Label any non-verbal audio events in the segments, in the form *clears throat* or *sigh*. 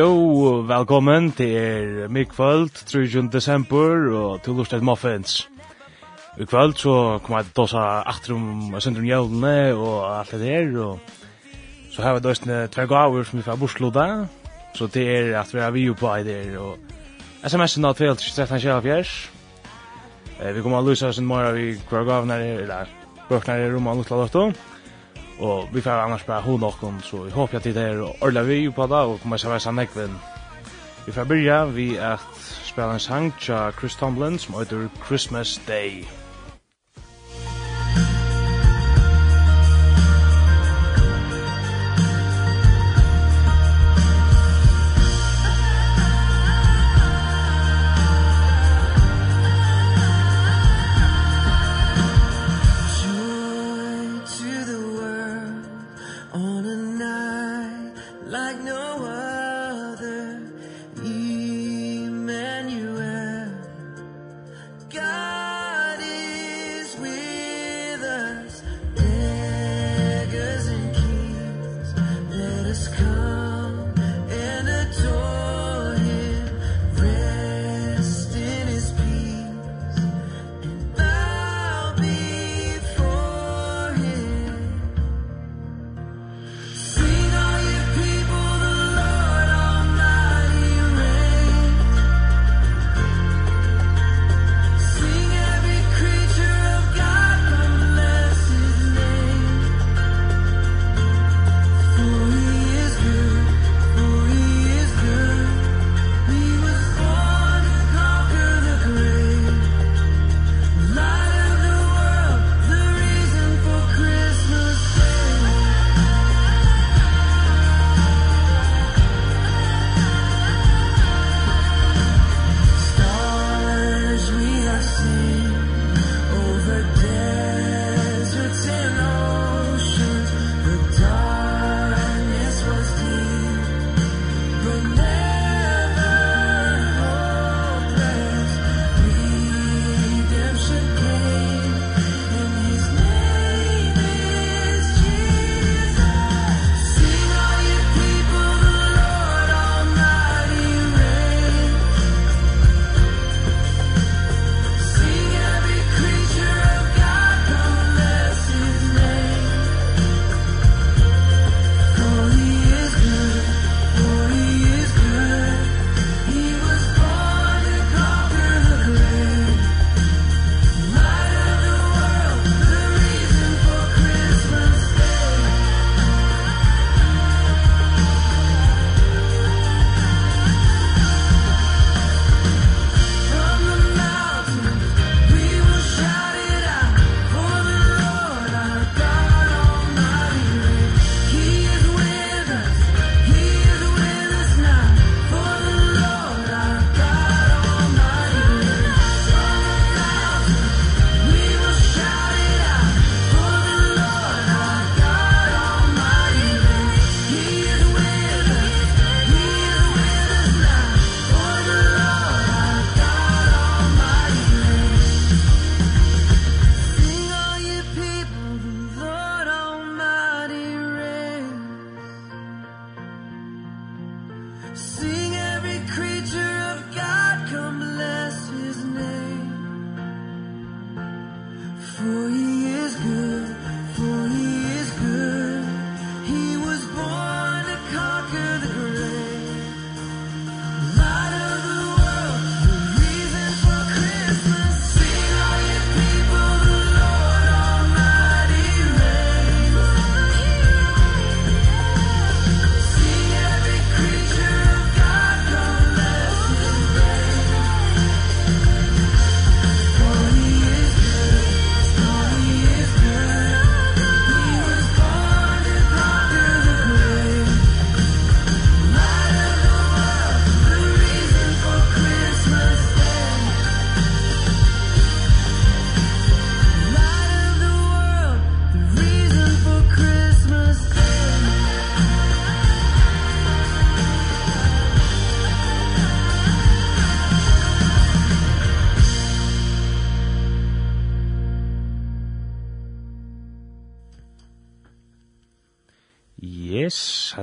Jo, velkommen til Mikvöld, 3. desember, og til Lorstedt Muffins. I kvöld så kommer jeg til å ta atrum sentrum jævlene og alt det der, og så har vi døstene tver gaver som vi får bortsloda, så det er at vi har video på ei der, og sms-en av Eh, Vi kommer å løse oss en morgen vi kvar gavene, eller bøkene i rommet og lukta lotto, og Och vi får annars bare ho och hon så jag håper at det er ordentlig vi på det og kommer att vara sanna kvinn. Vi får begynne, vi att spela en sang til Chris Tomlin som heter Christmas Day.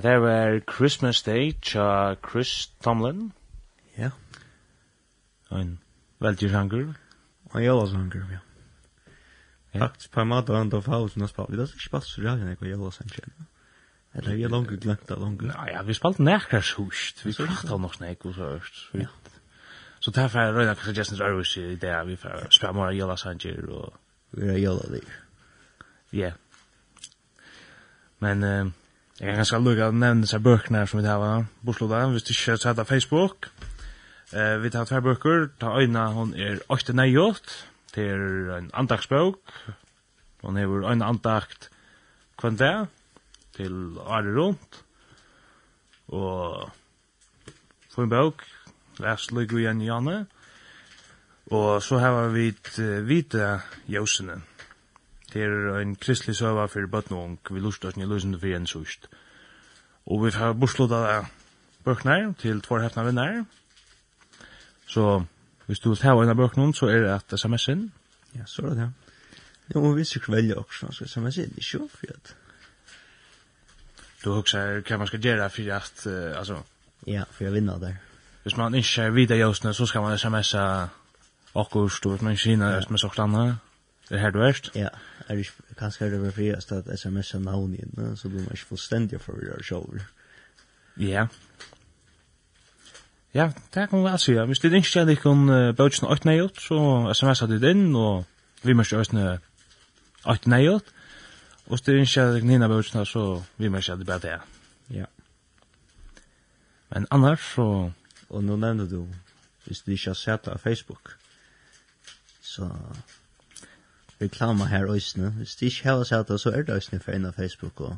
Det var Christmas Day tja Chris Tomlin. Ja. Yeah. En veldig sanger. En jævla sanger, ja. Yeah. Faktisk på en måte var han da faus når spalt. Vi har ikke spalt så rævlig var jævla sanger. Eller vi er langt glemt det langt. Nei, ja, vi spalt nekra hust. Vi klart av nok nek og så hørst. Ja. Så det er for Røyna Christiansens Arvis i det vi får spela mora jævla sanger og... Vi er jævla liv. Ja. Men... Uh, Jeg kan ganske lukka å nevne disse bøkene som vi har bortsloda, hvis du ikke ser det Facebook. Eh, vi tar tver bøker, ta øyna, hon er 8 neiot, det er en andagsbøk, hon hever øyna andakt kvann det, til Ari rundt, og få en bøk, les lukk igjen i Janne, og så har vi vite jøsene, er en kristelig søva for bøtten og ung, vi lust oss nye løsende for en sust. Og vi har borslått bøkene til tvær hefna vinner. Så hvis du vil ta en av bøkene, så er det at sms-en. Ja, så er det det. Jo, og vi sikkert velge også, så sms-en er ikke for at... Du husker hva man skal gjøre for at, uh, altså... Ja, for jeg vinner der. Hvis man ikke er videre i så skal man sms-a akkurat, og hvis man ikke er ja. i oss, så sms-a akkurat, Det här du ärst? Ja, är det kanske är det var fri att sms av namn in, så blir man inte fullständig för det här själv. Ja. Ja, det kan vi väl säga. Hvis det inte känner dig om bötsen 8 nejot, så sms har du in, och vi måste ösna 8 nejot. Och det inte känner dig nina bötsen, så vi måste känner det bara det. Ja. Men annars så... Och nu nämnde du, hvis du inte har sett det på Facebook, så reklama her òsne. Hvis du ikke har sett det, så er det òsne for en av Facebook. Og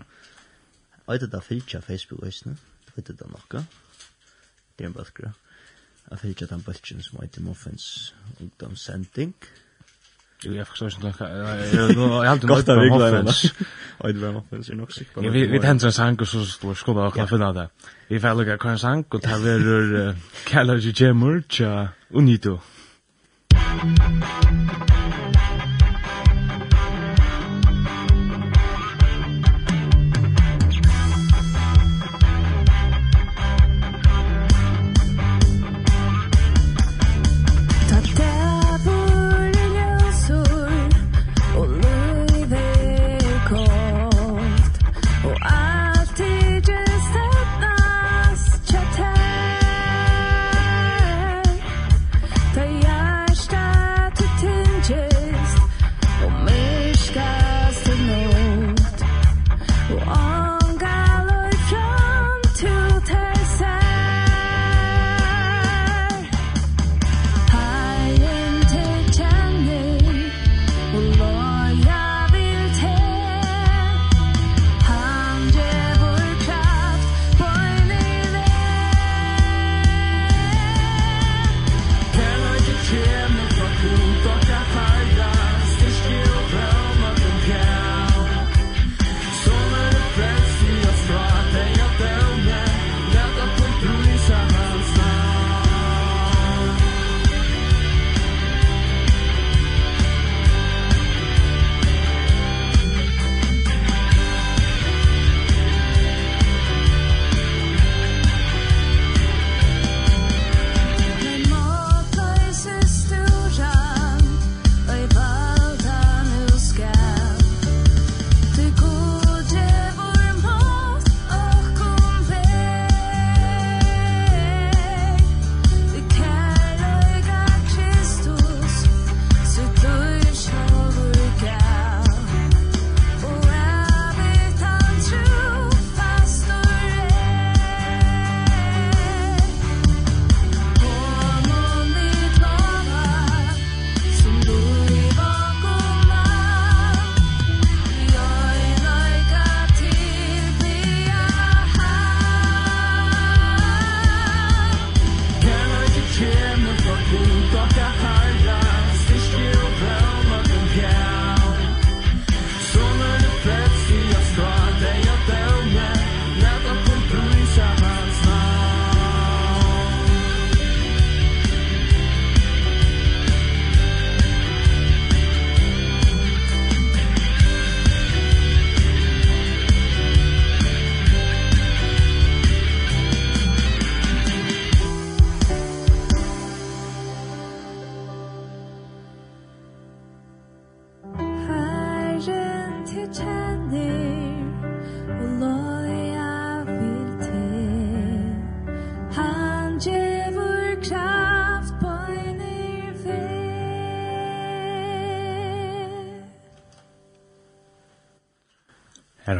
vet øyde da av Facebook òsne. Øyde da nokka. Det er en bølgre. Jeg fylkja den bølgen som heter Muffins ungdomssending. Jo, jeg forstår ikke noe. Jeg har Godt av virkelig enn det. Øyde bare Muffins er nok sikker. Vi, vi tenter en sang, og så står skoda og kan finne det. Vi får lukka en sang, og det er rør Kallar Jemur, tja Unito. Tja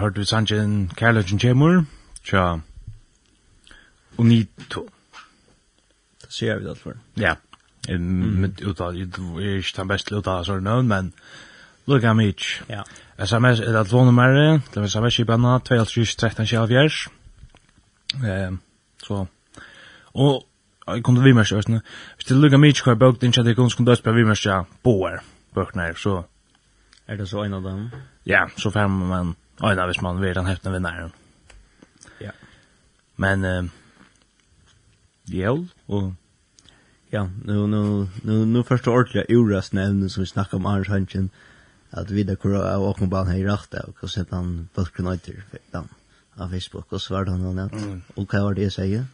har du sannsyn Kærløkken Kjemur, tja Unito. Det sier vi det for. Ja, mitt uttal, jeg er ikke den beste uttalen sånn noen, men lukka mig ikke. Ja. SMS er det tvånummeret, det er sms i banna, 2.13.24. Så, og jeg kunne vi mest østene, hvis det lukka mig ikke hva bøk, det er ikke at jeg kunne skulle døst på vi mest ja, boer, bøkner, så... Er det så en av dem? Ja, så færmer man Ja, nej, hvis man vil den häften vid nären. Ja. Men eh jævl, och ja, nu nu nu nu förstår ordentligt Euras nämnde som vi snackar om Anders Hansen att vi där kör av och bara här rätt och och sätta han på knyter då av Facebook och svär han något och vad var det jag säger?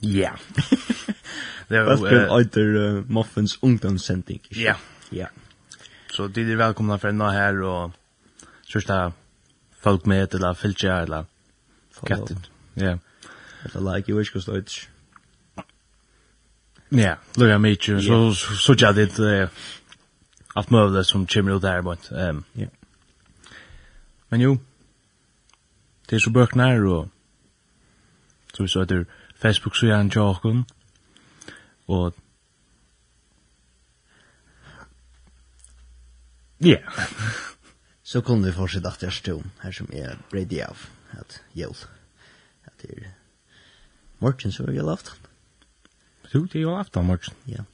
Ja. *laughs* Det var eh Muffins ungdomssending. Ja. Ja. Så de är välkomna för nå här och första folk med eller filcha eller kattet. Ja. Eller like you wish cuz det Ja, lura mig så så jag det att mövla som kommer ut där bort. Ehm. Ja. Men jo. Det är så böknar och så vi så där Facebook så jag en joken och Ja. Så kunde vi fortsätta att jag stod här som är ready av att jul. Att det är morgon så är jag aftan. Du, det er jag aftan Morten. Ja.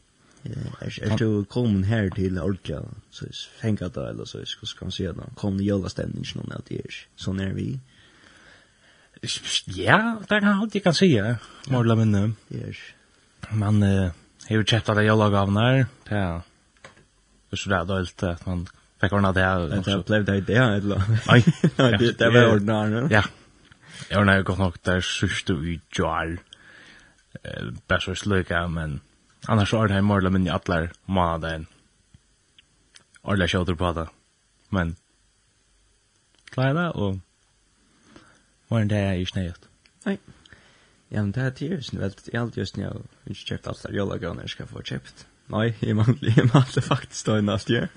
Er er du kommet her til Orkja, så er fengat da, eller så er skal man si at han kom i jævla stemningen om at det er sånn er vi. Ja, det kan alt jeg kan si, morla minne. Men jeg har kjett av det jævla gavn her, det er så det är helt at man fikk ordna det her. Det blev det det här eller? Nei, *laughs* det det var ordnar. Ja. Jeg ordnar jo godt nok där sørste i jar. Eh så sluka men annars er det här mer eller mindre alla månaden. Alla kjøter på det. Men klarer det, og var det är ikke nøyet. Nej. Ja, men det er tiden, vet du, jag har alltid just nå, vi har köpt allt där jag lagar när jag ska få köpt. Nei, jag manglar jag manglar faktiskt då nästa år.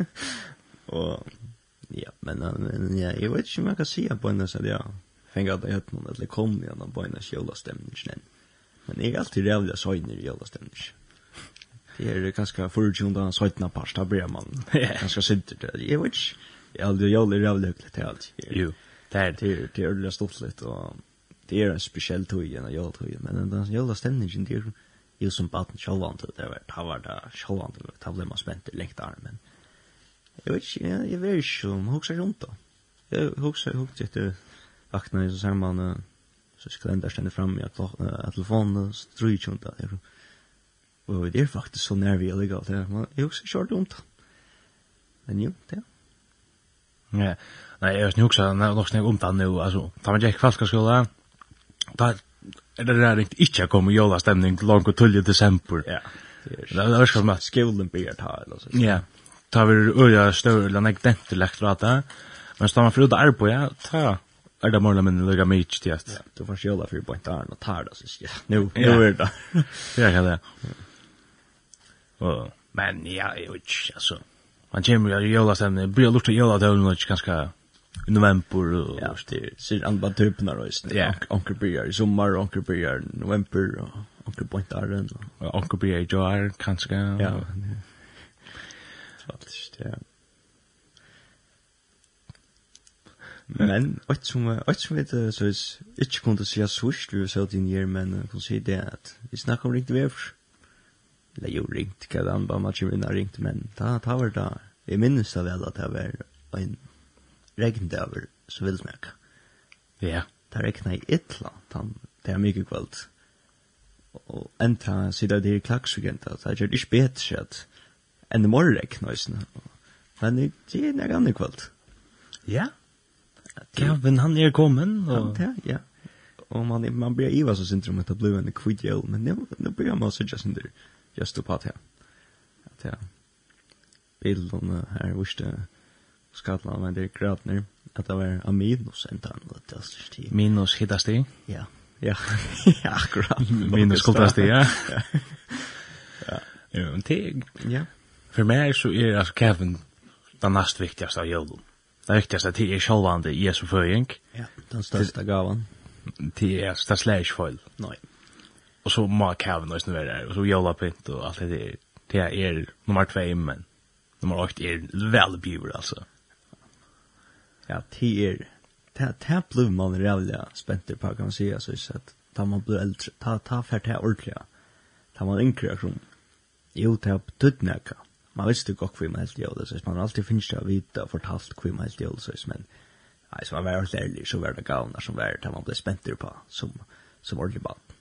Og, ja, men men ja, jeg vet ikke om jeg kan se på den så där. at jeg jag noen, eller kom igen på en skola. Men jeg er alltid jävla søgner i jävla stämningen. Det ganske ganska förutjunda søgna pars, da blir man. *laughs* Ganska sint det. Jeg vet ikke, jeg er aldri jävla rævlig lycklig til alt. Jo. Det er det det är ordentligt og det er en speciell tog igen jag tror men den jävla stämningen det är jo som baden sjålvant, det var det var det sjålvant, det ble man spent i lengt armen. Jeg vet ikke, jeg, jeg vet ikke om hoksa rundt da. Jeg hoksa, jeg hoksa etter vakna så ser man, så sklender stende fram i telefonen, så tror jeg ikke rundt da. Og det er faktisk så nær vi er legalt, jeg hoksa kjørt rundt da. Men jo, det er. Ja, nei, jeg har snuksa, jeg har nok snakka om det nu, altså, da man gikk kvalska skola, da är det där riktigt inte kommer jolla stämning långt och i december. Ja. Det är också med skolen blir ta eller så. Ja. Tar vi öja större eller jag tänkte läkt lektorata. Men stannar för det där på ja, ta är det målet men lägga mig till att. Ja, du får jolla för på där och tar det så shit. Nu, nu är det. Ja, kan det. Och men ja, jag vet inte alltså. Man kommer ju jolla stämning, blir lust att jolla det är ganska i november och ja. det ser han bara typ när det ja onkel börjar i sommar onkel börjar i november och onkel pointar den och onkel börjar Joar jar kanske ja faktiskt ja Men och som och som vet så är inte kunde se så sjukt vi så din year men kan se det att vi snackar om riktigt väl. Eller jo ringt kan han bara matcha vinna ringt men ta ta var där. Jag minns det väl att det var en regndaver så vil merka. Ja. Det regna i ytla, det er mykje kvöld. Og enda sida det er klaksugenta, det er ikke bedre at enn det morgen regna i Men det er nek annet kvöld. Ja. Kevin, han er kommen. Og... Ja, ja. Og man, man blir iva så syndrom at det blir en kvitt kvidjel, men nu, nu blir man så just under just på det her. At ja, bilden her, visst Skottland, men det er grøtner, at det var a minus en tann, det er styrst tid. Minus hittast i? Ja. Ja, *laughs* ja akkurat. minus kultast i, ja. ja. Ja, men det, ja. För mig så är alltså Kevin den näst viktigaste av julen. Det viktigaste till är självande Jesu föring. Ja, den största gavan. till är alltså det slär inte fel. Nej. Och så må Kevin också vara där. Och så jolla pint och allt det där. Det är nummer två men nummer åkt är väl välbjur alltså ja, det er, det här blev man rävliga spenter på kan man säga så att da man blir äldre, ta, ta färt det ordentliga, ta man yngre kron. Jo, det har betytt nekka. Man visste godt hva man helt gjorde så man har alltid finns det å vite og fortalt hva man helt gjorde så men nei, så man var helt ærlig, så var det galna som var det man ble spenter på som, som ordentlig bad.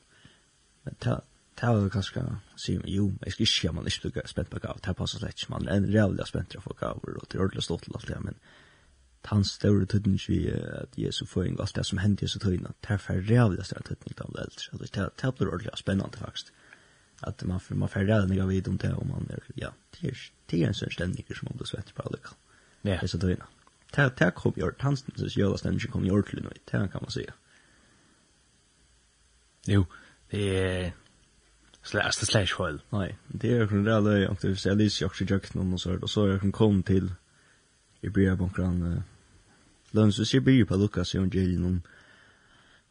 Men ta, ta var kanskje, sier man, jo, jeg skal ikke si at man ikke blir spent på gav, det er passet slett, man er en rævlig spenter på gav, og det er ordentlig stått til alt det, men hans større tøtning vi at Jesu føring, alt det som hendte Jesu tøyna, det er færrevlig større tøtning til alle eldre. Altså, det blir ordentlig spennende faktisk. At man, får man færrevlig av vidt om det, og man er, ja, det er, det er en sånn stendning som man blir svett på alle kall. Ja. Jesu tøyna. Det, det kom i ordet, hans sosiale stendning kom i ordet til noe, det kan man sige. Jo, det er, Slash the slash file. Nei, det er kun det alle, at det er litt jakse jakten og så, og så er kun kom til, i blir på en Lønns, hvis jeg blir på Lukas evangelium,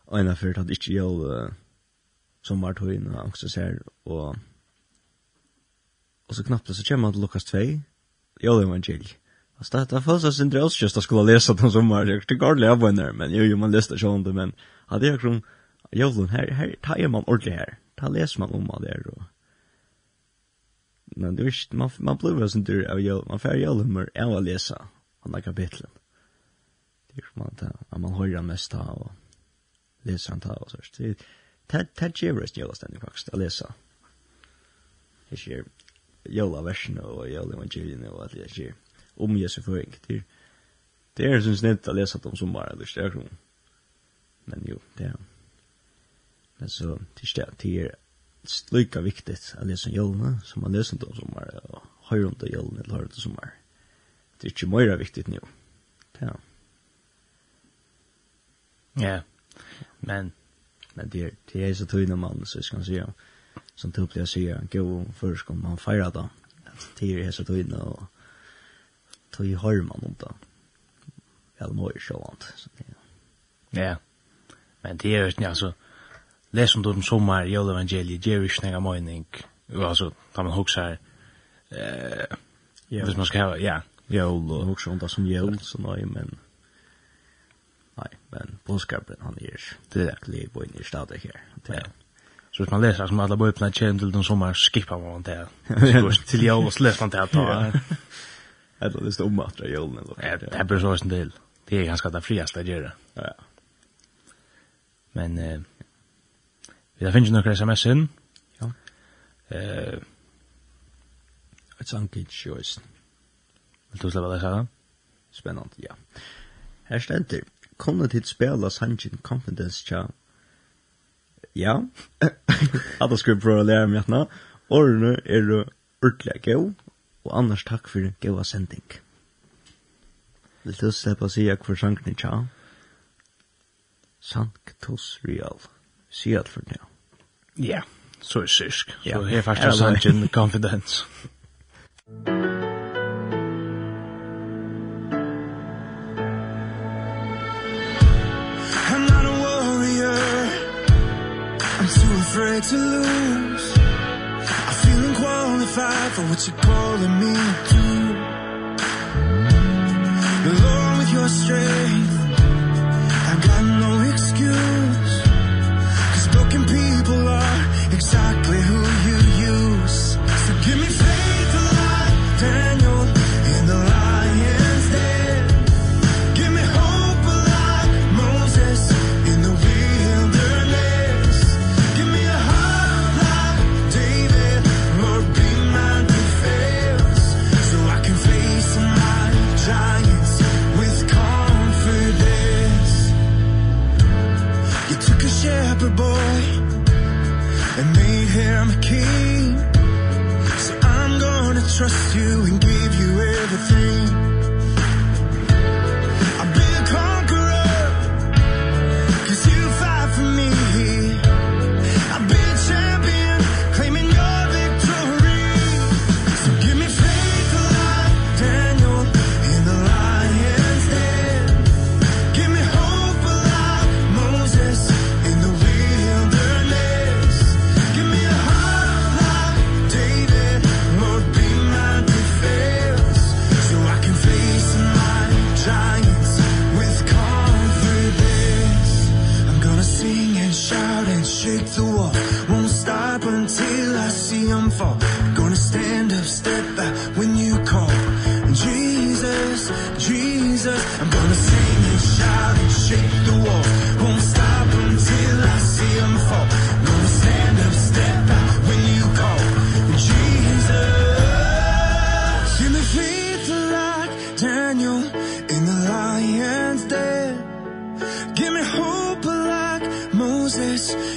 og en av fyrt at ikke jeg uh, som var tøyen og angst og ser, og, og så knappt så kommer han til Lukas 2, jeg evangelium. Alltså det här fanns en sin drøs just å skulle lese den som var det er gardelig av henne, men jo, jo, man leste ikke om det men hade jag kring her, her, ta er man ordentlig her. Ta leser man om det her og... men det visst man man blir jo sen där av jorden man får jorden av å lese han andra kapitlen hur man ta, at man hører han mest ta og leser han ta og så det det det ger oss jävla ständigt faktiskt att läsa. Det ger jävla versene, og jävla evangeliene, og allt det ger om Jesu føring, det er, det er syns snett att läsa dem som bara det är så men jo det er men så det är det är lika viktigt att läsa jolna som man läser dem som är och höra om det jolna eller höra det som är det är inte mer viktigt nu. Ja Ja. Men men det det är så tunna man så ska man säga. Som typ jag säger, gå först kom man fira då. Det är så tunna och tog hör man om då. Eller mår så ont så det. Ja. Men det är ju inte alltså läs om de sommar i evangeliet ger ju snäga mening. Alltså tar man huxar eh Ja, hvis man ska ha, ja, jul och också om det som jul så nej men Nej, men boskapen han är direkt liv och inne i stadet här. Ja. Så hvis man läser som alla börjar öppna tjän till den sommar skippar man det. Till jag och läser man det att ta. Eller det står om att dra julen. Ja, det här blir så en del. Det är ganska det friaste att göra. Ja. Men eh, vi har finnit några sms in. Ja. Eh, ett sankigt sjösen. Vill du släppa det här? Spännande, ja. Här ständer kunne tid spela sangen Confidence tja. Ja, *laughs* at jeg skulle prøve å lære meg nå. Årene er du ordentlig gøy, og annars takk for en gøy sending. Vil du slippe å si hva sangen tja? Sanctus Real. Si alt for det. Ja, så er sysk. Så er faktisk sangen Confidence. Confidence. *laughs* afraid to lose. I feel unqualified for what you're calling me to. Alone with your strength. I got no excuse. Cause broken people are exactly who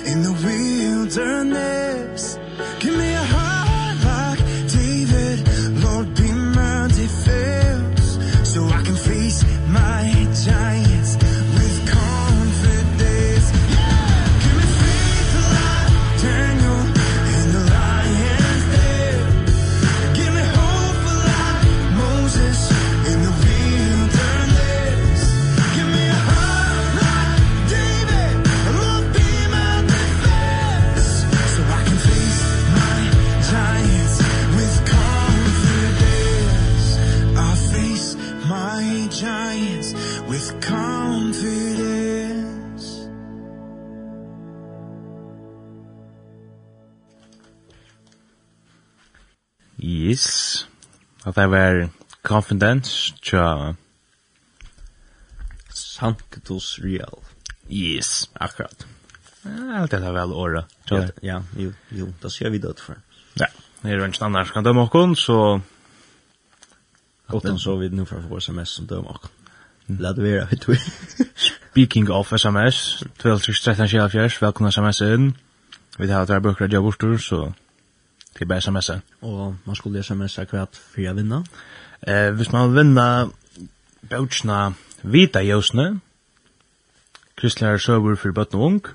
in the wind det var Confidence tja Sanctus Real. Yes, akkurat. Allt det här väl åra. Ja, jo, jo, då ser vi det för. Ja, det är ju inte annars kan döma oss, så... Utan så vi nu för vår sms som döma oss. Lad det vara, vet du. *laughs* Speaking of sms, 12.13.24, välkomna sms in. Vi tar att det här böcker så... Det är bara sms'er. Och man skulle sms'er kvart för att vinna. Eh, hvis man vinna bøtsna vita jøsne, kristligare søver for bøtten og ung,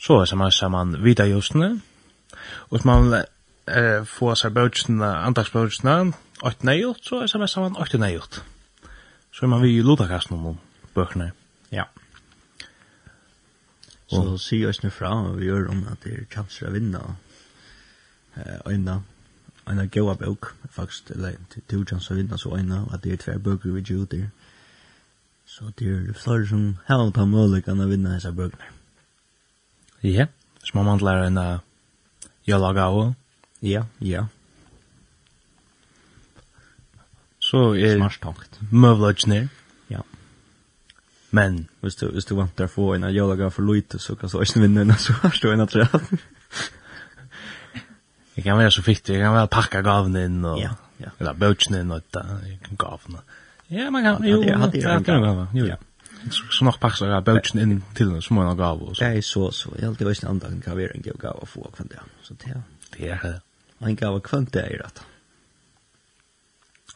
så er sms man vita jøsne, og hvis man vil eh, få seg bøtsna, andagsbøtsna, 8 nøyot, så er sms man 8 nøyot. Så er man vi i lodakasten om bøkene. Ja. Så sier oss nu fra, vi gjør om at det er kamser å vinne, øyna, øyna gøa bøk, faktisk, eller til Jans og Vindas og øyna, at det er tver bøker vi gjør der. Så det er flere som har ta muligheten å vinne disse bøkene. Ja, så må man lære en jølaga også. Ja, ja. Så er Smart tankt. Møvløgjene. Ja. Men, hvis du, hvis du vant til å få en jølaga for lite, så kan du ikke vinne en har og en av Jeg kan være så fittig, jeg kan være pakka gavn inn, og, ja, ja. eller bøtjen inn, og da, jag kan gavn. Ja, man kan jo, ju jag er jag kan gavn. Jo ja. Så nok pakka jag bøtjen inn til den så må man gav och så. Det er så så. Jeg har Jag hade visst andra kan være en gav å få kvann det. Så det. er. Det er det. en gav kvann det er rett.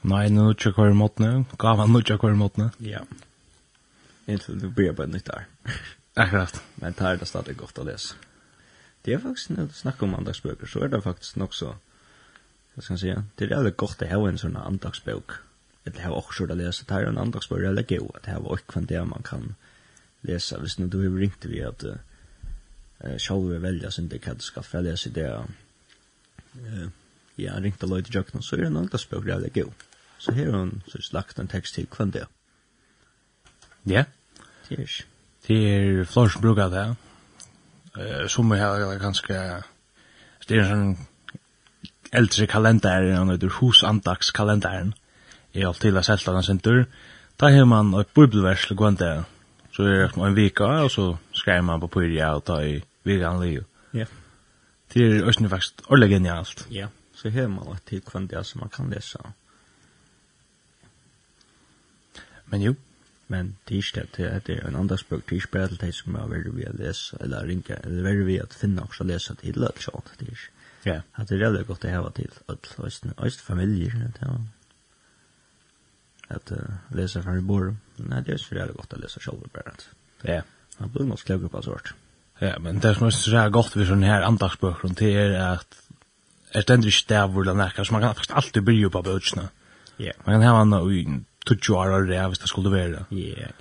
Nei, nå er ikke hver mot nu. Gav ikke hver tror. Ja. Inntil du blir bare nytt der. Akkurat. Men det er det stadig godt å lese det er faktisk, når du snakker om andagsbøker, så er det faktisk nok så, hva skal jeg si, det er veldig godt å ha en sånn andagsbøk, eller ha også å lese, det er en andagsbøk, det er veldig god, at det er også hva det man kan lese, hvis du har ringt vi at uh, selv vil velge sin det hva du skal få lese det, uh, ja, ringt av Lloyd Jøkken, så er det en andagsbøk, det er veldig god. Så her har hun så lagt en tekst til hva det er. Ja. Det er ikke. Det er Flors bruker det, ja. Eh som är ganska det är en sån äldre kalender han heter husandags kalendern. Är allt till att sälta den sin tur. Ta hem man ett bibelvers och gå inte. Så är det en vecka och så skriver man på pyrja och ta i vegan liv. Ja. Det är ösnen faktiskt ordentligt genialt. Ja, så här man har till kvantitet som man kan läsa. Men jo, men det er ikke det er en det er ikke bare til de som er veldig ved å lese eller ringe eller veldig ved å finne også å lese til eller sånt det er ja. At det er veldig godt å heve til at østen øst familier det er at uh, lese fra bor nei det er ikke veldig godt å lese selv bare at ja. Man blir nok skrevet på sort ja men det som er så godt ved sånne her andagsbøker det er at er stendig stavur eller nekka så man kan faktisk alltid bry på bøkene. Ja. Man kan heve noe tutsju år av det, hvis det skulle være. Ja.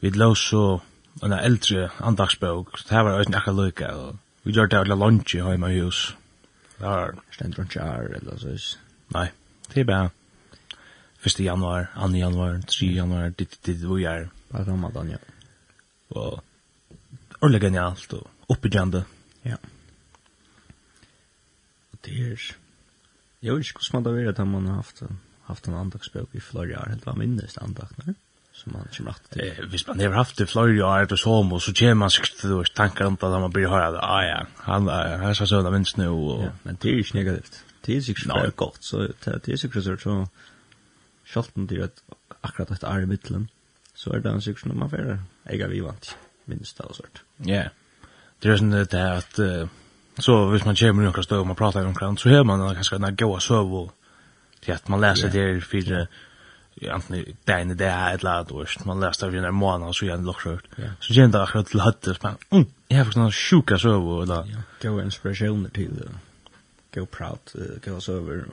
Vi lå så en eldre andagsbøk, så det var også akkurat lykka, og vi gjør det alle lunsje hjemme i hus. Det var... Stendt rundt år, eller så. Nei, det er bare 1. januar, 2. januar, 3. januar, dit, dit, hvor jeg er. Bare ramadan, ja. Og ordentlig genialt, og oppbyggjende. Ja. Og det er... Jeg vet ikke hvordan man da vil at man har haft det haft en andagsbok i flera år. helt var minnes andakna som man kommer att till. Eh, visst man har haft i flera år det som och så kommer man sig till tankar om att man blir höra det. Ah ja, han här så såna minst nu och ja, men det är ju negativt. Det är ju inte gott så det är ju så så Schalten det att akkurat ett är i mitten. Så är det en sektion man får. Jag vi vant minst det sånt. Ja. Det är sån det att så hvis man kommer några stå och man pratar om kran så hör man kanske några goda söv och Det at man läser det för antingen där i det här ett lad och man läser det i en månad så igen lockshort. Så gen där akkurat till hade span. Mm. Jag har förstått sjuka så och då. Go inspiration till det. Go proud go så över.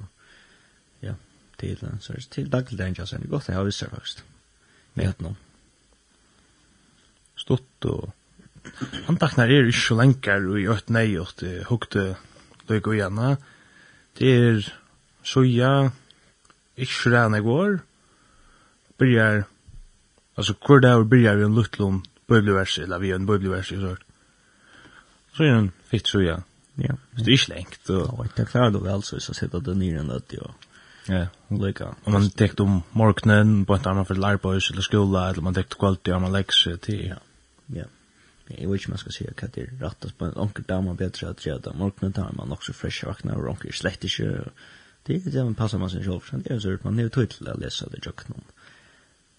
Ja, till den så till daglig jag sen det går så har vi så faktiskt. Med att någon. Stort och han taknar er ikke så lenger og i øtt nei og hukte løyga igjen. Det er Så ja, ikke så rann jeg går, byrjar, altså hver dag byrjar vi en luttlom bøblevers, eller vi en bøblevers i. Så er en fitt så ja. Ja. Så det er ikke lengt. Og det klarer du vel, så hvis jeg sitter det nere enn det, ja. Ja, lika. Om man tekt om morgenen, på en dag för får eller skola, eller man tekt kvalitet, og man läxor till. Ja, ja. Jeg vet ikke om jeg skal si hva det er rett, men onker damer bedre at det er morgenen, da er man også fresh vakna, og onker slett ikke, og Det er det man passer man sig själv. Sen är det så at man er tøy til å lese det jag kan.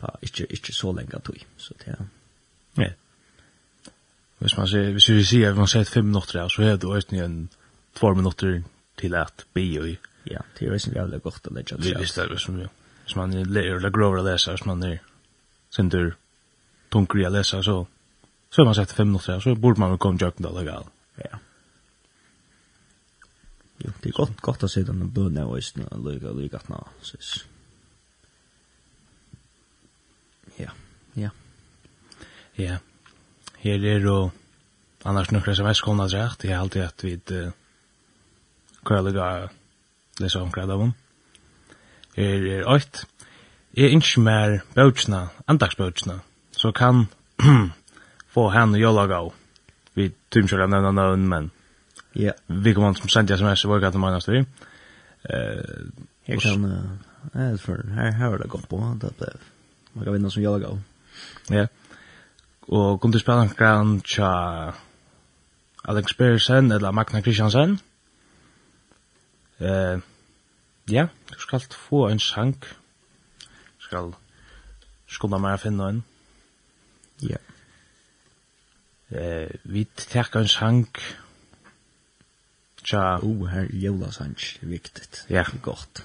Bara ikke, ikke så lenge tøy, Så det er, ja. Hvis man ser, hvis vi sier, hvis man sier fem minutter, ja, så er det også en två minutter til at bio i. Ja, det er jo ikke jævlig godt å legge det. Hvis det er som jo. Hvis man er lærer eller grover å lese, hvis man er sender tunker i å lese, så, så er man sett fem minutter, så burde man jo komme til å gjøre det legal. Ja. Ja, det er godt, godt å se denne bønne og isne, lykke, og lykke at nå, synes. Ja, ja. Ja, her er jo, annars nokre som er skånda drekt, Det er alltid at vi kvar lykke lesa om kreid av hon. Her er oit, jeg ikke mer bøtsna, andagsbøtsna, så kan *clears throat* få henne jolaga av, vi tymkjører nevna nøvn, men Ja. Vi kommer som sent SMS i vågat om annars vi. Jag kan... Ja, her, her var det godt på. Det ble... Man kan vinna som jag gav. Ja. Og kom til spela grann tja Alex Bersen eller Magna Christiansen. Eh, ja, du skal få en sang. Du skal skulda meg å finne en. Ja. Eh, vi tekka en sank tja... Oh, uh, her julasansk, viktigt. Ja. Yeah. Godt.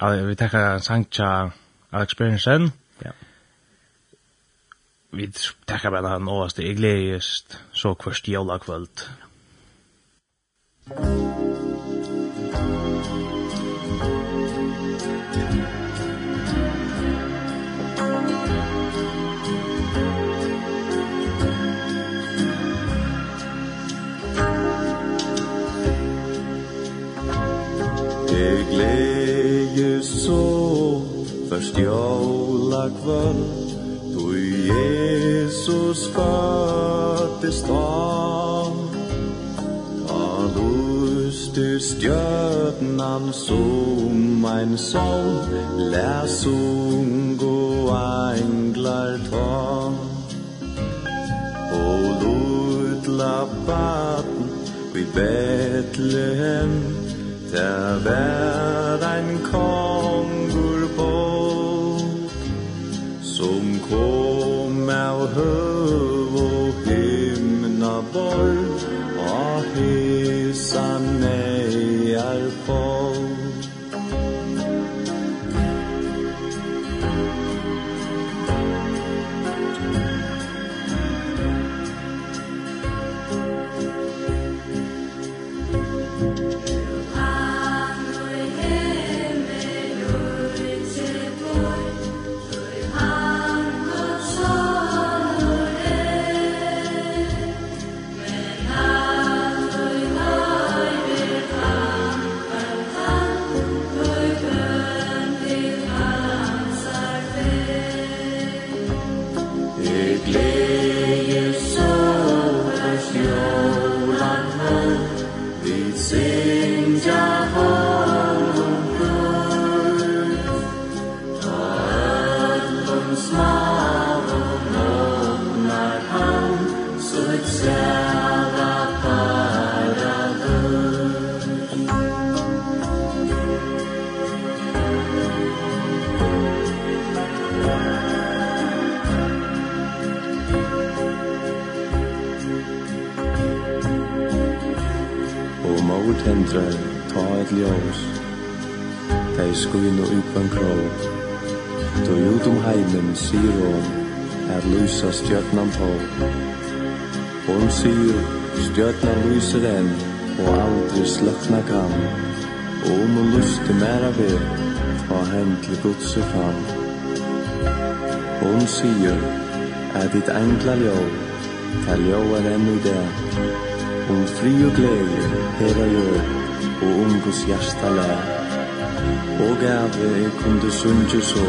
Ja, vi tackar sang tja Alex Berensen. Ja. Vi tackar bare han åaste, jeg glädjest så kvart julakvöld. Ja. Først jóla kvöld Du Jesus fattist han Han lusti stjörnan som ein sol Läs og englar ta Og lutla baten vid Bethlehem Der vær ein korn tendrar ta et ljós. Ta i skuin og upan krå. Ta ut om heimen sier hon Er lysa stjörnan på. Hon sier stjörnan lyser enn Og aldri slökna kan Og om hon lusti mera ved Ta hen til godse fram. Hon sier Er ditt engla ljó Ta ljó er enn i det om fri og glede, hela jord og om Guds hjärsta lär. Og gave, är kom du sunge så,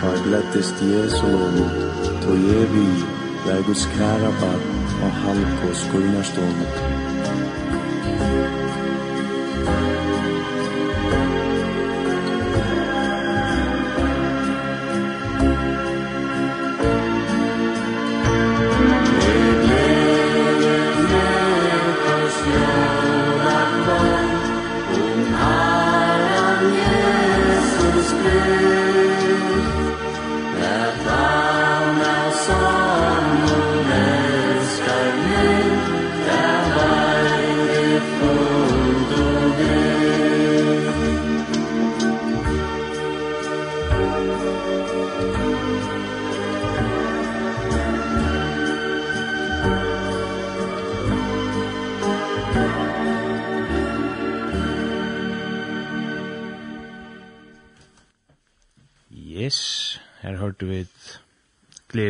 ta i gläddes Jesu lån, to ger vi, där Guds kära barn och halv på skuldarstånd.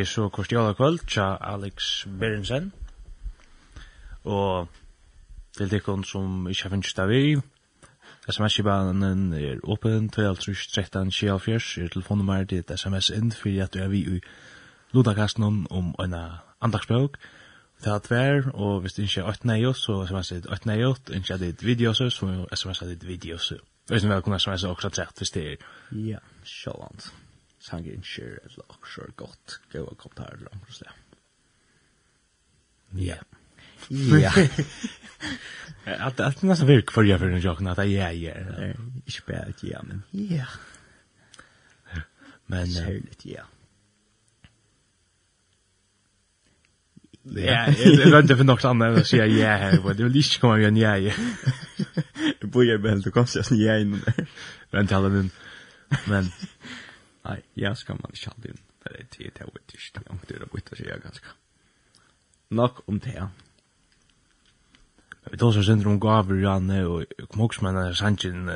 er så Korstiola kvöld tja Alex Berensen. Og til dekken som ikke har finnst av vi, SMS-banen er åpen, 12-13-24 er telefonnummer til et sms inn for at du er vi i Ludakasten om en andagsbøk. Det er tver, og hvis du ikke er 8-9, så sms er 8-9, ikke er ditt videose, så er sms er ditt videose. Og hvis du vil kunne sms er også 30 hvis det er. Ja, sjålant sange innskjer eller akkurat godt gøy og kopp her eller annet. Ja. Ja. *laughs* At det er virk for jeg for den jokken at jeg er. Ikke bare ja, men ja. Men... Særligt, ja. Ja, jeg venter for noe annet att säga ja her, det vill inte komma igen ja, ja. du bor jeg bare helt og kanskje jeg ja innom der. Vent til alle. Men... Nei, jag skal man ikke alltid. inn. Det er tid til å till ikke. det er inte det byta sig ganske. Nok om det. ja. Vi tar oss syndrom om gaver Janne og kom också med den här sanchen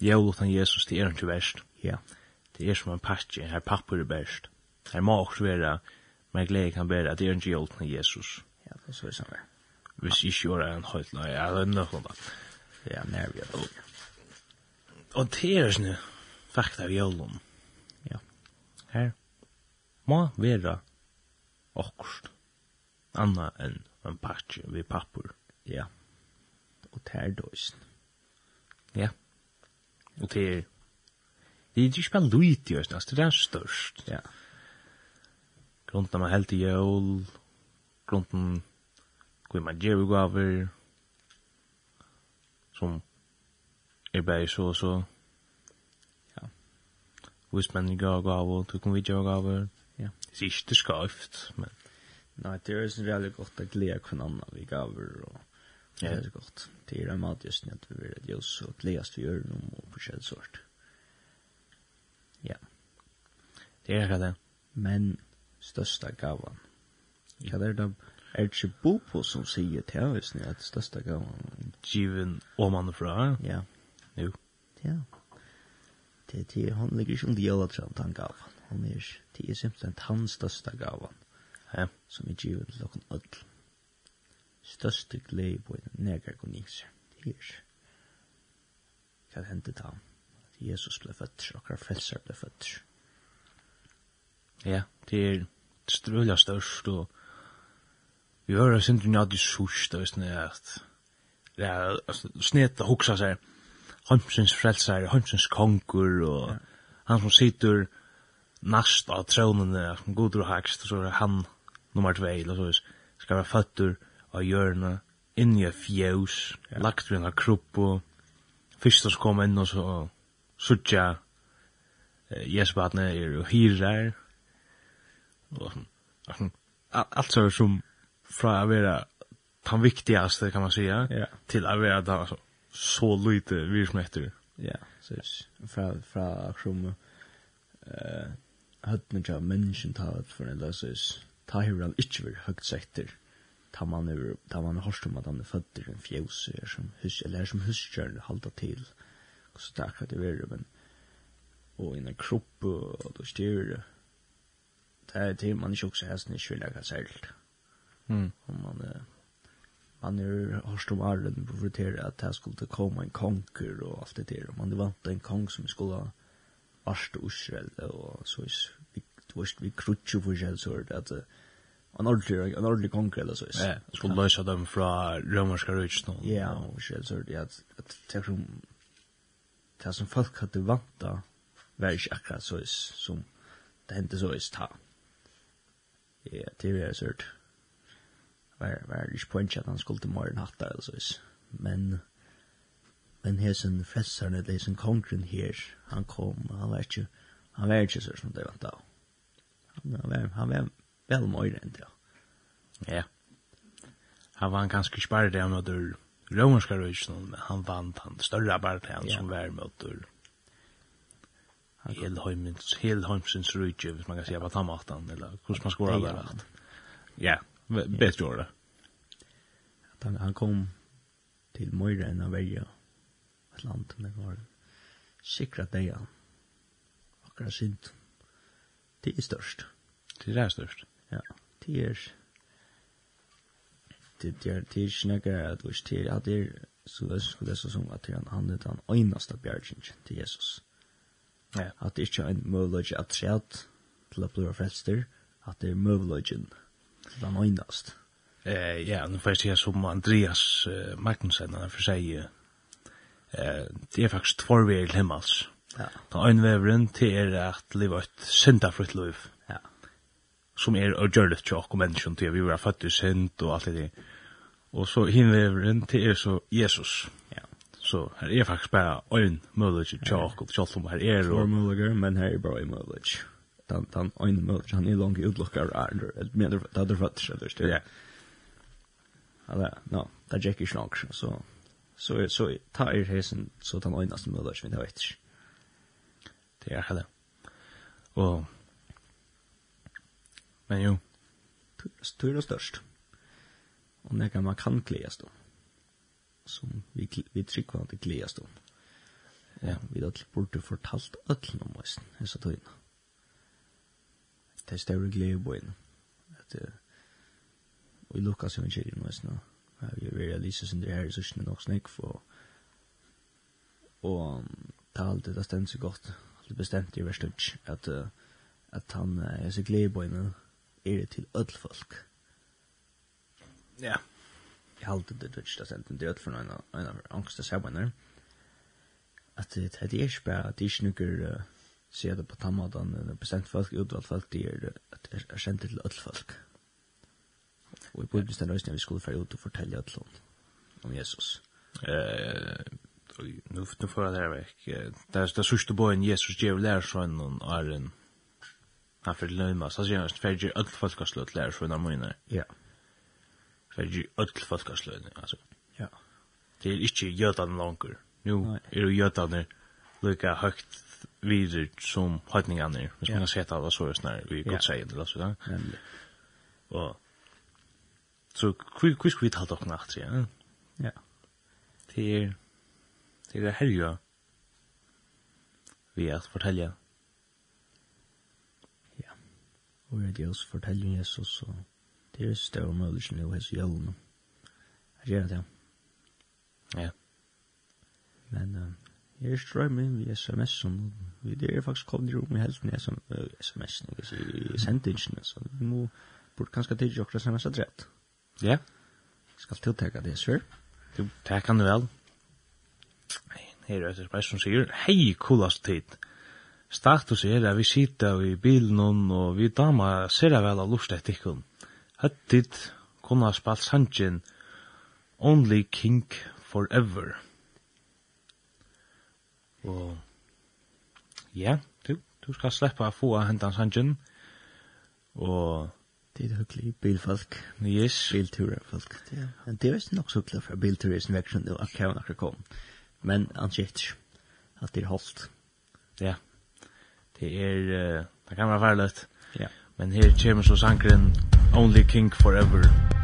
Jævlutan Jesus, det er ikke verst. Ja. Det er som en patsje, her papper er best. Her må også være, men glede kan være at det er ikke Jævlutan Jesus. Ja, det er så samme. Hvis ikke gjør en høyt, nei, ja, det er nøkken da. Ja, nærmere. Og det er sånn, fakta av Jævlutan her må vera okkurst anna enn en patch vi papper Ja. Og tær døysen. Ja. Og det er Det er ikke bare lyd i oss, det er størst. Ja. Grunden er man helt i jøl, grunden hvor man gjør gaver, som er bare så og så, vismenn gav gav og tog kan vi gav gav ja det er ikke skavt men nei det er sånn veldig godt å glede hvem annen vi gav og Ja, det er godt. Det er en mat just nu att vi vill att ljus och läst vi gör dem och på sort. Ja. Det er ikke det. Men största gavan. Ja, det är det. Er det ikke Bopo som sier til oss nå at det største gav? Given om han fra? Ja. Jo. Ja. Det det han ligger ikke under jævla tran han gav han. Han er det er simpelthen hans største gav. Ja. Som er givet til dere alle. Største glede på en neger konings. Det er hva hendte da? Jesus ble født, og hva frelser ble født. Ja, det er strøla størst, og vi hører sindrin at det er sørst, og det at det er snett å huksa seg, heimsins frelsar, heimsins kongur, og ja. han som sitter nast av trånene, som god og hakst, så er han nummer 2, eller så skal være føtter av hjørne, inn i fjøs, ja. lagt ved en kruppo, først som kom inn og så suttja eh, jesbatne er og hyrer, og sånn, alt så som fra å være den viktigaste, kan man säga, ja. til att vara da, alltså, så lite virksomheter. Ja, så det er fra fra Krom eh hade mennesken ta ut for en där Ta är han ikke vill högt sekter. Ta man er, ta man er hårst om at han er født fötter en fjäs som hus eller som huskörn hålla til. Så det er akkurat det vara men och i en kropp och då styr det. Det är till man også också ikke vil lage särskilt. Mm. Om man uh, man är hörst om arren på förtera att här skulle komme en konger og alt det der, og Man vant en kong som skulle varst Israel og så är vi du vet, vi krutche for seg, så er det att en ordentlig en ordentlig konger, eller så är. Ja, skulle løse dem fra romerska riket. Ja, og själ så det at, at det som det som folk hade vanta var ikke akkurat så som det hendte så är ta. Ja, det er så var, var ikke poenget at han skulle til morgen hatt der, altså. Men, men hesen frelsaren, eller hesen kongren her, han kom, han var ikke, han var ikke så som det vant av. Han, var, han var vel morgen enn det, ja. Ja. Han var ganske ikke bare det med det romerska røysen, men han vant han større bare som var med det Helheimsins rujtje, hvis man kan säga på tammatan, eller hvordan man skorar där. Ja, bäst gjorde det. Att han, han kom till Moira än av Värja. Ett land med var sikra det Akkurat sint. Det är störst. Det är störst. Ja, det är det är det är snägga att vars det är att det är så det skulle så som att han han det han enaste bjärgen till Jesus. Ja, att det är ju en möjlighet att träd till att bli frälster, att det är möjligheten den öjnast. Eh, ja, nu får jag säga som Andreas eh, Magnussen, han får säga eh, det är faktiskt två vägar till himmels. Ja. Den ene vägen till är att leva et syndafritt liv. Ja. Som er å gjøre det tjock och människan til, vi var født i synd og alt det där. Och så hinvägen til er så Jesus. Ja. Så her här är faktiskt bara en möjlighet tjock och tjock som här är. Två möjligheter, men här är bara en möjlighet den, den ene møter, han er langt utlokker er det eller mener det er det så eller det er Eller, no, det er ikke langt, så, så, så ta er hesen, så den ene som møter, så vet ikke. Det er heller. Og, men jo, tur er størst. Og det kan man kan gledes då. Som vi, vi trykker at det gledes då. Ja, vi har burde fortalt öll om oss, hessa tøyna det er større glede At, uh, og i Lukas evangelium, veist nå, vi er realiser som det er i sørsene nok snakk, og, og det er alltid det stemt så godt, alltid bestemt i verst at, uh, at han uh, er så glede er det til ødel folk. Ja. Jeg har alltid det dødst, det er alltid det for en av angst og sabbene, at det er ikke bare, det er ikke noe, ser det på tammadan en bestemt folk utvalgt folk det er, er, er kjent til öll folk og i bøyden stendt røysen vi skulle fære ut og fortelle öll om om Jesus. Eh, nu, nu får jeg det her vekk det er det sørste bøyen Jesus gjev lærersønnen og æren han för lömma så jag måste färge sier han færger öll folkasløt lærersønnen mina ja. Færger öll folkasløt alltså ja. Det är inte jötan langer nu er jo det lukka høgt vidare som høytningene er, hvis man kunna se det så er snart vi gott sier det, eller så da. Og, så hva skal vi ta dere nacht ja? Ja. Det er, det er herja vi at fortelle. Ja. Og jeg gjør oss fortelle Jesus, og det er større mulig nu hos jævn. Jeg gjør det, ja. Ja. Men, Jeg strømmer inn via sms-en. Det er faktisk kommet i rom i helten i sms-en, i sendingen, så vi må burde kanskje tidlig okra sms-et rett. Ja. Skal tiltaka det, sir. Du, det kan du vel. Nei, her er det sms som sier, hei, coolast tid. Status er at vi sitter i bilen og vi dama ser vel av lust etter ikkun. Høttit kunne ha spalt sanjen Only King Forever. Og ja, du, du skal sleppa å få hendan sangen. Og det er hyggelig bilfolk. Yes. Bilturer folk. Ja. Men det er visst nok så klart for fra bilturisten veksjon til akkurat akkurat kom. Men han sier at det er holdt. Ja. Det er, uh, det kan være farlig. Ja. Men her kommer så sangren Only King Forever. Ja.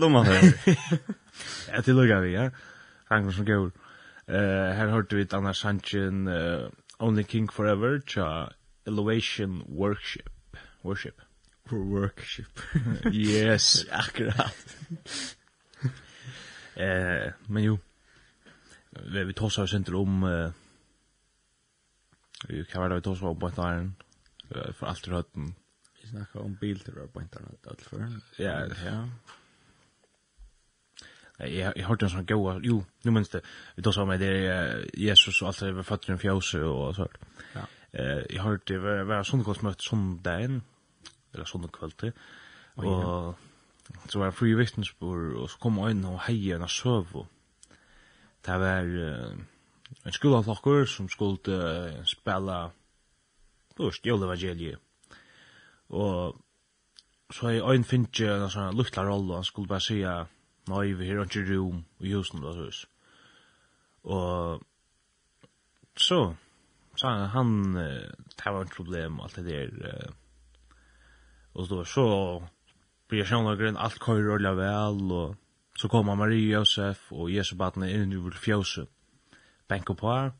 vet om han det. Ja, det lukka vi, ja. Ragnar som gaur. Uh, her hørte vi Anna Sanchin, uh, Only King Forever, tja Elevation Worship. Worship. Worship. *laughs* yes, *laughs* akkurat. *laughs* eh, men jo, vi, vi tåsar oss inte om, uh, hva var det vi tåsar om på ett år, uh, for alt i røtten. Vi snackar om bilturer på internett, allt för. Ja, ja jag jag hörde en sån goa jo nu minns det. Vi då så med det Jesus och allt över fötterna fjärs och så ja. Eh jag hörde det var, var söndagsmöte söndagen eller söndagskväll och så var fri vittnesbörd och så kom en och heja när söv det var uh, en skolaflokker som skulle uh, spela då stjål og och så er en finnes en sånn luktla rolle, og han skulle bare sige nei, vi har ikke rom i husen, da, hus. Og så, så han, det var et problem, alt det der, og så, så blir jeg sjønne grunn, alt køyrer og vel, og så kommer Marie Josef og Jesu badene inn i fjøse, benker på her,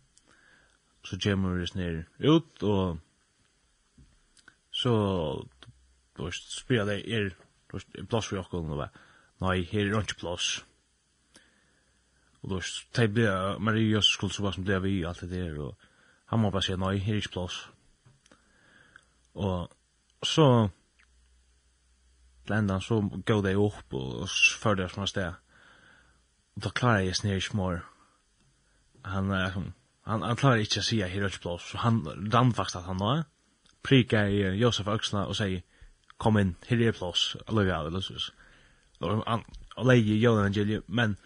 så kommer vi ned ut, og så, du spyrir det er, du er plass for jokken, og bare, nei, her er ikke plass. Og då, det ble, Marie Jøs skulle så som ble vi allt alt det der, og han må bare si, nei, her er ikke plass. Og så, lendan så gav det opp og førde jeg som han sted. Og da klarer jeg snir ikke mer. Han, han, han klarer ikke å si at her er ikke plass, så han rann faktisk at han nå, prikar Josef Øksna og sier, kom inn, her er plass, alluga, eller så, han lejer Johan Angeli men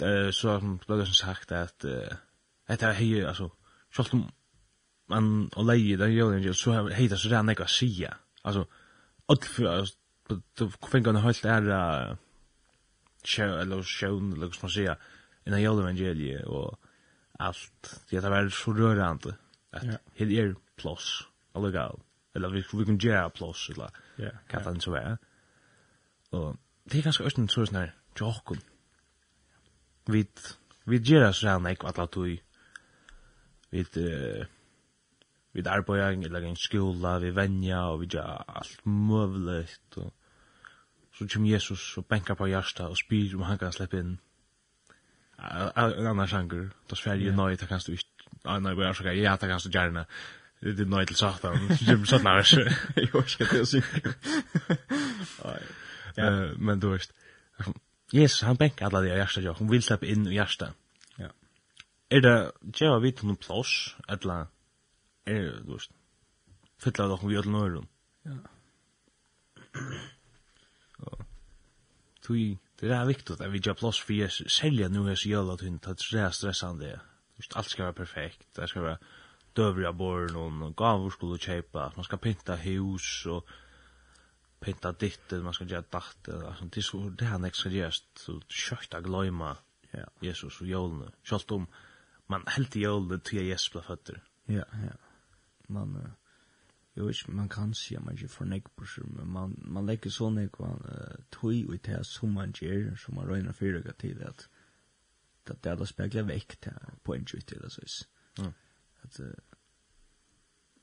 eh så som blev det sagt att det här är alltså självt om man lejer den Johan Angeli så heter så redan något sia alltså allt för du fänga en helt är show eller show eller som man säger i den Johan Angeli och allt det var så rörande att det är plus alltså eller vi vi kan göra plus eller ja kan det så vara Og det er ganske østen så sånn her, tjokken. Vi, vi gjør oss rann ikke at la Vi, vi arbeider eller en skola, vi venja, og vi gjør alt møvlet. Og så kommer Jesus og benker på hjärsta og spyr om han kan slippe inn. En annan sjanger, da sverger jeg nøy, det kan du ikke, nei, bare så kan ja, det kan du gjerne. Det er nøy til satan, så kommer satan her, jeg orsker det å synge. Eh, men du vet. Jesus han bänkar alla det i jag. Hon vill släppa in i hjärtat. Ja. Är det jag vet hon plus alla är du vet. Fylla då hon vi alla norr. Ja. Tui, det er viktig at vi gör plats för att sälja nu här så jävla att hon tar stressande. Just Alt skal være perfekt. Det skal være døvrig av borren, og gaver skulle köpa. Man skal pinta hus og pynta ditt man ska göra datt alltså det så det han extra just så sjukt att ja. Jesus och julen schalt om man helt i julen till Jesus blev fötter ja ja. Man jo ich man kan se man ju för neck push men man man lägger så nek man tui och det som man ger som man rena för till att att det alla speglar väckt på en tjut eller så is ja att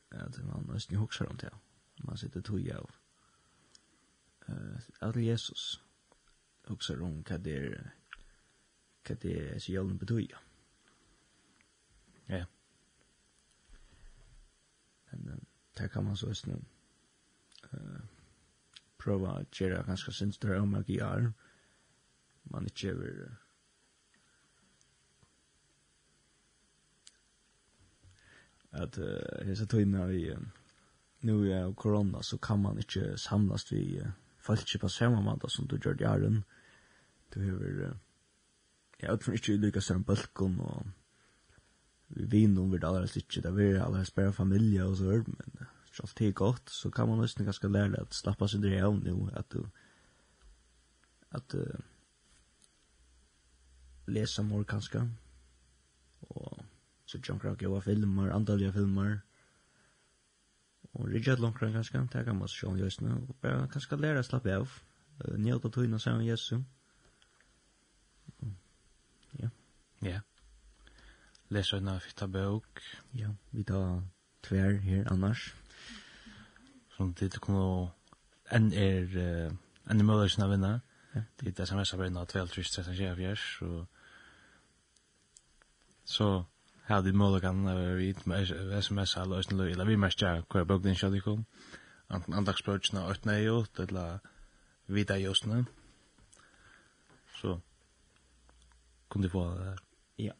att man måste ju huxa runt man sitter tui av uh, av Jesus. Också om hva det er hva det er så jävla betyder. Ja. Men uh, där kan man så just nu uh, prova att göra ganska sinstrar om att göra man inte över att uh, hesa tøyna vi uh, nu är corona så kan man inte samlas vi falski på samma måte som du gjør jaren. Du har, ja, utifrån ikke ulike større bølgen, og vi vinner vi det allerede ikke, det er allerede bare familie og så hørt, men så alt det godt, så kan man nesten ganske lære at slappa seg det av nu, at du, at uh, lesa mor kanskje, og så tjonkra gjøre filmer, andalige filmer, og rigget langkran ganske, det kan man sjån jøsne, og bare kanskje lære å slappe av, njøte tøyne sammen jøsne. Ja. Ja. Lese en fitta bøk. Ja, vi tar tver her annars. Som det kunne en er enn er mulig å vinne. Det er sms-arbeidene av 12, og så Ja, det mål kan vi med SMS alla ösn löj eller vi mest märker hur bok den shot ikom. Anten andagsbrödsna åt nej åt eller vida just nu. Så kunde få det Ja.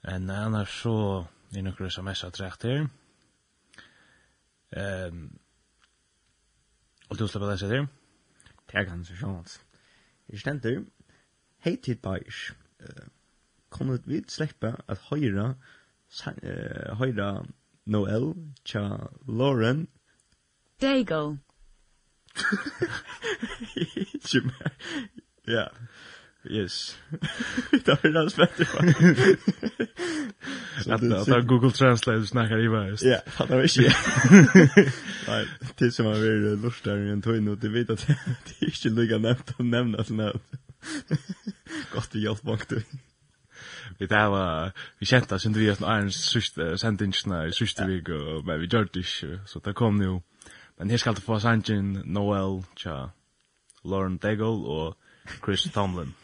En annars så är några SMS att rätt här. Ehm Och du släpper det sig? Det kan ganske sjans. Jeg ständer. hei tid Bajs. Uh, kunne vi slippe at høyre, uh, høyre Noel, tja Lauren. Dago. Ikke mer. Ja. Yes. *laughs* det var det spett det var. Att att Google Translate snackar i värst. Ja, det var ikke. *laughs* Nei, det som har vært varit der i en tøyne, og det vet at *laughs* det er ikke inte lika nämnt att nämna sådana. Gott i hjälp bak vi det var vi kjente oss inte vi at en sista sentingen i sista vecka men vi gjorde det så det kom nu men her skal det få Sanjin Noel cha Lauren Daigle og Chris Tomlin.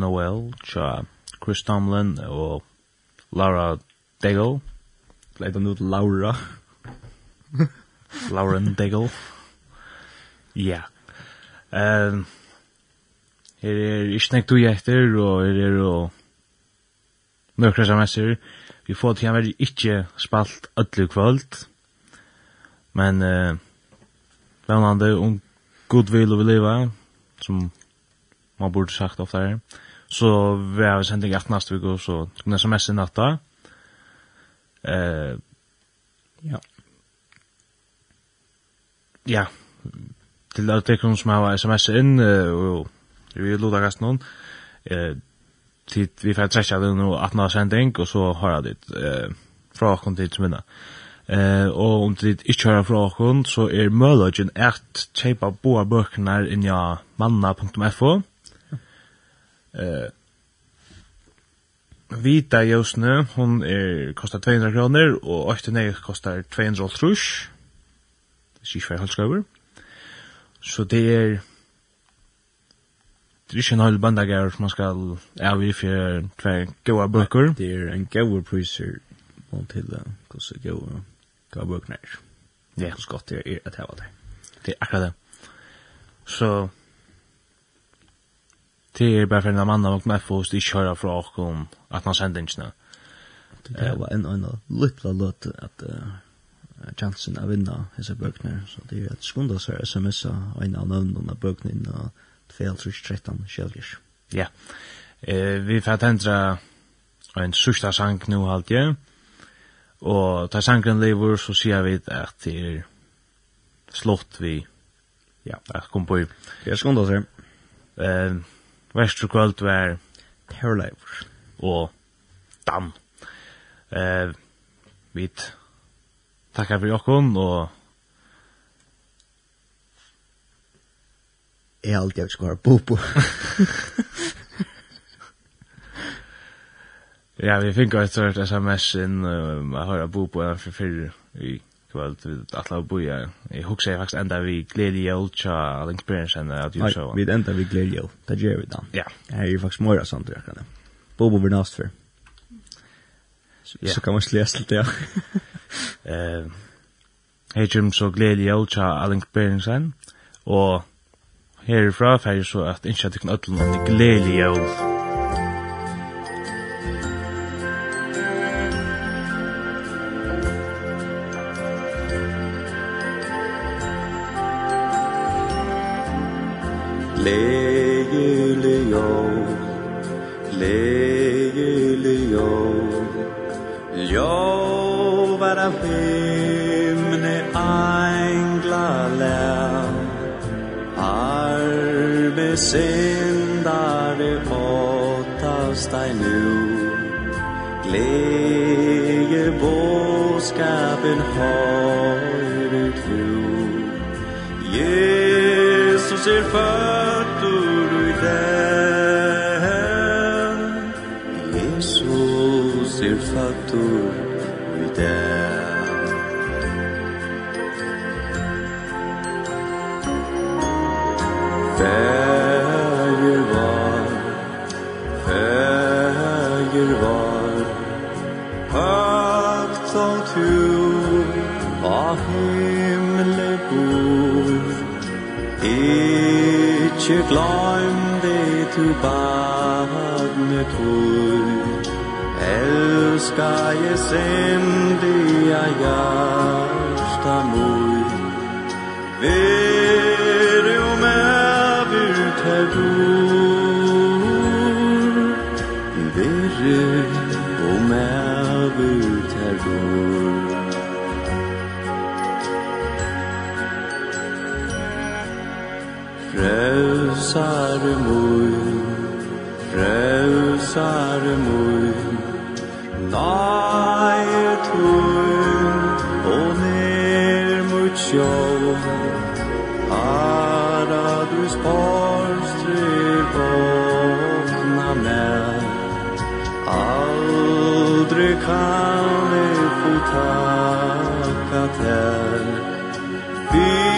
Noel, tja Chris Tomlin og Laura Daigle. Leit han ut Laura. *laughs* Lauren Daigle. Ja. Um, her er ikke nekt du etter, og her er og nøkra sammesser. Vi får til han veldig ikke spalt ødelig kvöld. Men uh, vennande om god vil og vi leva, som man burde sagt ofta her. Så vi har sendt en gert nästa så tog en sms i natta. Eh, ja. Ja. Til alle tekken som har sms inn, og vi loda gast noen, eh, tid vi får trekka det nå 18 av sending, og så har jeg dit eh, fra åkken til som minna. Eh, og om det ikke hører fra åkken, så er møllagen at kjeipa boa bøkene inn i manna.fo, eh, Vita Jøsne, hon er, kostar 200 kroner, og Øytene kostar 200 trus. Det er ikke for halvskøver. Så det er, det er ikke en halv bandager som man skal avgi for tve gode bøker. Det er en gode priser og til hvordan gode, gode bøkene er. Ja. Hvordan godt det er at hava det. Det er akkurat det. Så, det är bara for en man och med först i köra för och om att han sände inte. Det var en en liten lot att chansen att vinna hesa bøkene. så det är ett skunda så SMS en annan den där bøknen och fel så 13. Ja. Eh vi får tända en sista sang nu halt jag. Och ta sangen lever så ser vi at det er slott vi ja, kom på. Det är skunda så. Ehm Vestur kvöld var Perleivur og Dan. Eh, vi takkar fyrir okkun og Jeg aldri jeg skal være bobo. *laughs* ja, vi fikk et sort sms inn, um, jeg har bobo enn for fyrir i kvöld vi atla att la jeg Jag jeg faktisk enda vi glädje cha link branch and at ju så. Vi enda vi glädje. Det gjør vi da. Ja. Det er ju faktiskt mer sånt jag kan. Bobo blir nast for. Så kan man läsa lite ja. Eh Hej Jim så glädje cha link branch and och herifra färger så at innskja tykken det kan ödla någon glädje. Leili yo Leili yo Yo bara himne angla lär Arbe sindare åttas dig nu. Gleje båskapen har ut fru Yeah Jesus er føtter i den Jesus er føtter Ikke glem det du barnet tog Elska jeg sendi jeg hjärsta mor. Ver jo med ut her dor Ver jo med ut her dor Frelsare mui, frelsare mui, Nae tuin, o ner mut ara Paradus borstri vokna mer, Aldri kan e få takka ter, Vi